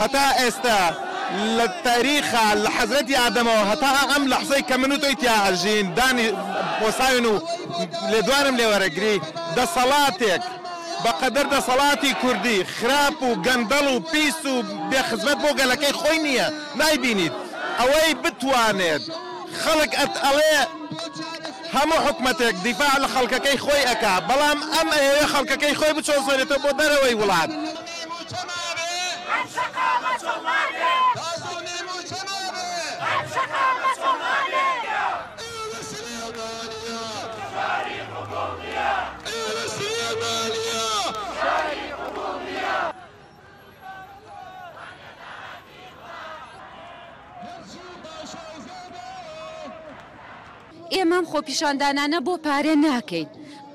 هەتا ئێستە لە تاریخا لە حەزرەتی ئادەمەوە هەتا ئەم لەحزەی کە من و تۆی تیا ئەژین دانی وەساوین و لێدوانم لێ وەرەگری دەسەڵاتێک بە قەدەر دەسەڵاتی کوردی خراپ و گەندەڵ و پیس و بێ خزمەت بۆ گەلەکەی خۆی نییە نایبینیت ئەوەی بتوانێت خەڵک ئەت ئەڵێ هەموو حکومەتێک دیفاع لە خەڵکەکەی خۆی ئەکا بەڵام ئەم ئەیەوێ خەڵکەکەی خۆی بچۆزێنێتەوە بۆ دەرەوەی وڵات. ئێرە سلێمانیە شاری حکوم نیە. ئێرە سلێمانیە شاری حکوم نیە. ئێمەم خۆپیشاندانانە بۆ پارە ناکەین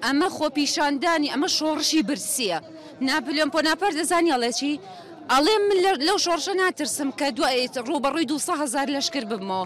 ئەمە خۆپیشاندانی ئەمە شۆڕشی برسیە ناپلیۆن پۆناپەر دەزانی ئەڵێچی ئەڵێ من لەو شۆڕشە ناترسم کە دوای ڕووبەڕووی دووسە هەزار لەشکر ببمەوە.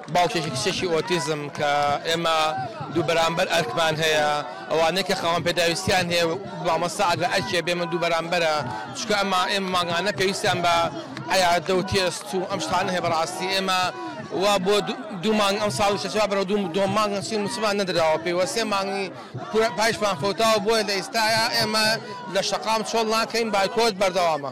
باوکێکی کچێکی ئۆتیزم کە ئێمە دوو بەرامبەر ئەرکمان هەیە ئەوانەی کە خاوەن پێداویستیان هەیە و مامۆستا ئەگەر ئەرکێ بێ من دوو بەرامبەرە چونکە ئەمە ئێمە مانگانە پێویستیان بە عیادە و تێست و ئەم شتانە هەیە بەڕاستی ئێمە وا بۆ دوو مانگ ئەم ساڵ شەچوا بەرەو دوو دوو مانگ چی موچمان نەدراوە پێی وە سێ مانگی پورە پایشمان فەوتاوە بۆیە لە ئیستایا ئێمە لە شەقام چۆڵ ناکەین بایکۆت بەردەوامە.